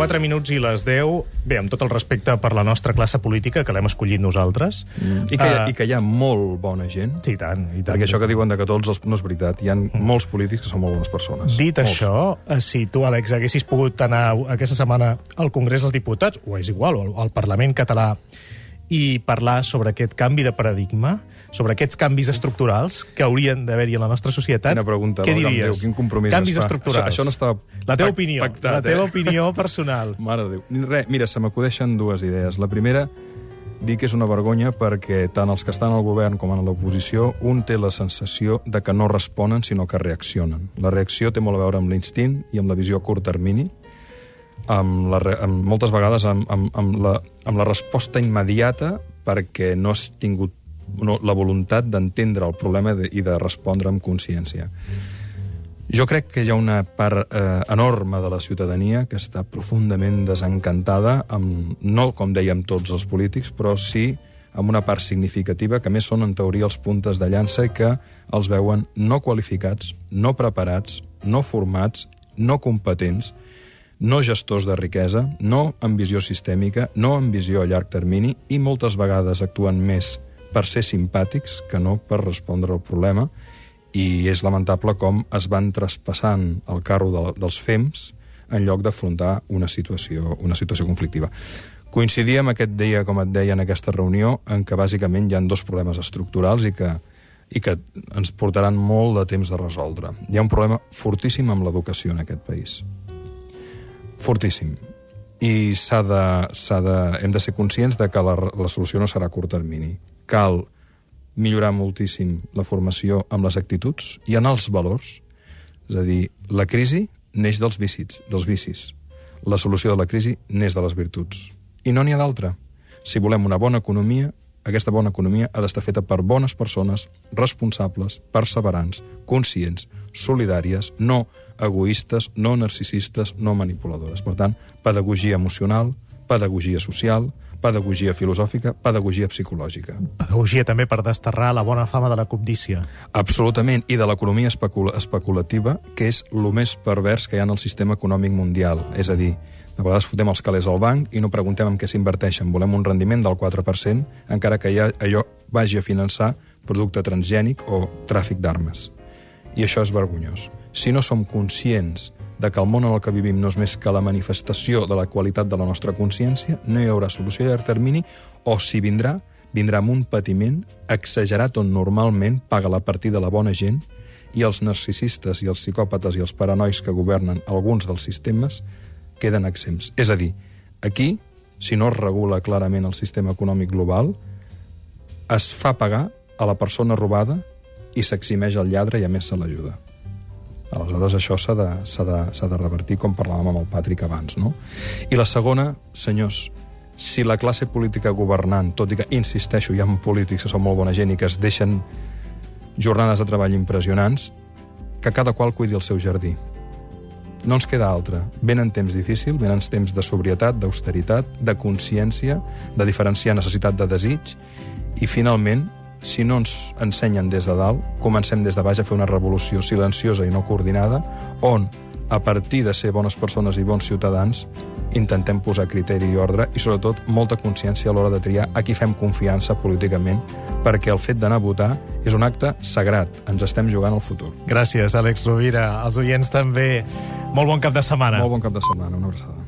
4 minuts i les 10. Bé, amb tot el respecte per la nostra classe política, que l'hem escollit nosaltres. I que, hi ha, Ah, I que hi ha molt bona gent. Sí, i tant, i tant. Perquè això que diuen de que tots els... no és veritat. Hi ha molts polítics que són molt bones persones. Dit Molts. això, eh, si tu, Àlex, haguessis pogut anar aquesta setmana al Congrés dels Diputats, o és igual, o al Parlament català, i parlar sobre aquest canvi de paradigma, sobre aquests canvis estructurals que haurien d'haver-hi en la nostra societat, Quina pregunta, què diries? Déu, quin compromís Canvis es fa. estructurals. Això- això no estava La teva opinió, pactat, la teva eh? opinió personal. Mare de Déu. Re, mira, se m'acudeixen dues idees. La primera, dir que és una vergonya perquè tant els que estan al govern com en l'oposició, un té la sensació de que no responen, sinó que reaccionen. La reacció té molt a veure amb l'instint i amb la visió a curt termini, amb, la, amb moltes vegades amb, amb, amb, la, amb la resposta immediata perquè no has tingut no, la voluntat d'entendre el problema de, i de respondre amb consciència. Jo crec que hi ha una part eh, enorme de la ciutadania que està profundament desencantada, amb, no com dèiem tots els polítics, però sí amb una part significativa que més són en teoria els puntes de llança que els veuen no qualificats, no preparats, no formats, no competents, no gestors de riquesa, no amb visió sistèmica, no amb visió a llarg termini i moltes vegades actuen més per ser simpàtics que no per respondre al problema i és lamentable com es van traspassant el carro de, dels FEMS en lloc d'afrontar una situació, una situació conflictiva. Coincidíem aquest dia, com et deia en aquesta reunió, en què bàsicament hi ha dos problemes estructurals i que, i que ens portaran molt de temps de resoldre. Hi ha un problema fortíssim amb l'educació en aquest país. Fortíssim. I s'ha de, de, hem de ser conscients de que la, la solució no serà a curt termini. Cal millorar moltíssim la formació amb les actituds i en els valors. És a dir, la crisi neix dels vicis, dels vicis. La solució de la crisi neix de les virtuts. I no n'hi ha d'altra. Si volem una bona economia, aquesta bona economia ha d'estar feta per bones persones, responsables, perseverants, conscients, solidàries, no egoistes, no narcisistes, no manipuladores. Per tant, pedagogia emocional, pedagogia social, pedagogia filosòfica, pedagogia psicològica. Pedagogia també per desterrar la bona fama de la cobdícia. Absolutament, i de l'economia especula especulativa, que és el més pervers que hi ha en el sistema econòmic mundial. És a dir, de vegades fotem els calés al banc i no preguntem en què s'inverteixen. Volem un rendiment del 4%, encara que ja allò vagi a finançar producte transgènic o tràfic d'armes. I això és vergonyós. Si no som conscients de que el món en el que vivim no és més que la manifestació de la qualitat de la nostra consciència, no hi haurà solució a llarg termini, o si vindrà, vindrà amb un patiment exagerat on normalment paga la partida la bona gent i els narcisistes i els psicòpates i els paranois que governen alguns dels sistemes queden exempts. És a dir, aquí, si no es regula clarament el sistema econòmic global, es fa pagar a la persona robada i s'eximeix el lladre i a més se l'ajuda. Aleshores, això s'ha de, de, de revertir, com parlàvem amb el Patrick abans, no? I la segona, senyors, si la classe política governant, tot i que, insisteixo, hi ha polítics que són molt bona gent i que es deixen jornades de treball impressionants, que cada qual cuidi el seu jardí. No ens queda altra. Venen temps difícil, venen temps de sobrietat, d'austeritat, de consciència, de diferenciar necessitat de desig, i finalment, si no ens ensenyen des de dalt, comencem des de baix a fer una revolució silenciosa i no coordinada, on, a partir de ser bones persones i bons ciutadans, intentem posar criteri i ordre i, sobretot, molta consciència a l'hora de triar a qui fem confiança políticament, perquè el fet d'anar a votar és un acte sagrat. Ens estem jugant el futur. Gràcies, Àlex Rovira. Els oients també. Molt bon cap de setmana. Molt bon cap de setmana. Una abraçada.